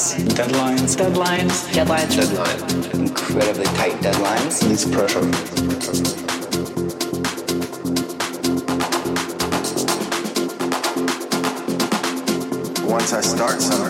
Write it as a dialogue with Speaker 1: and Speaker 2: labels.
Speaker 1: deadlines.
Speaker 2: Deadlines.
Speaker 1: Deadlines. Deadlines.
Speaker 3: Deadlines. Incredibly tight deadlines.
Speaker 2: Needs pressure.
Speaker 4: once I start something.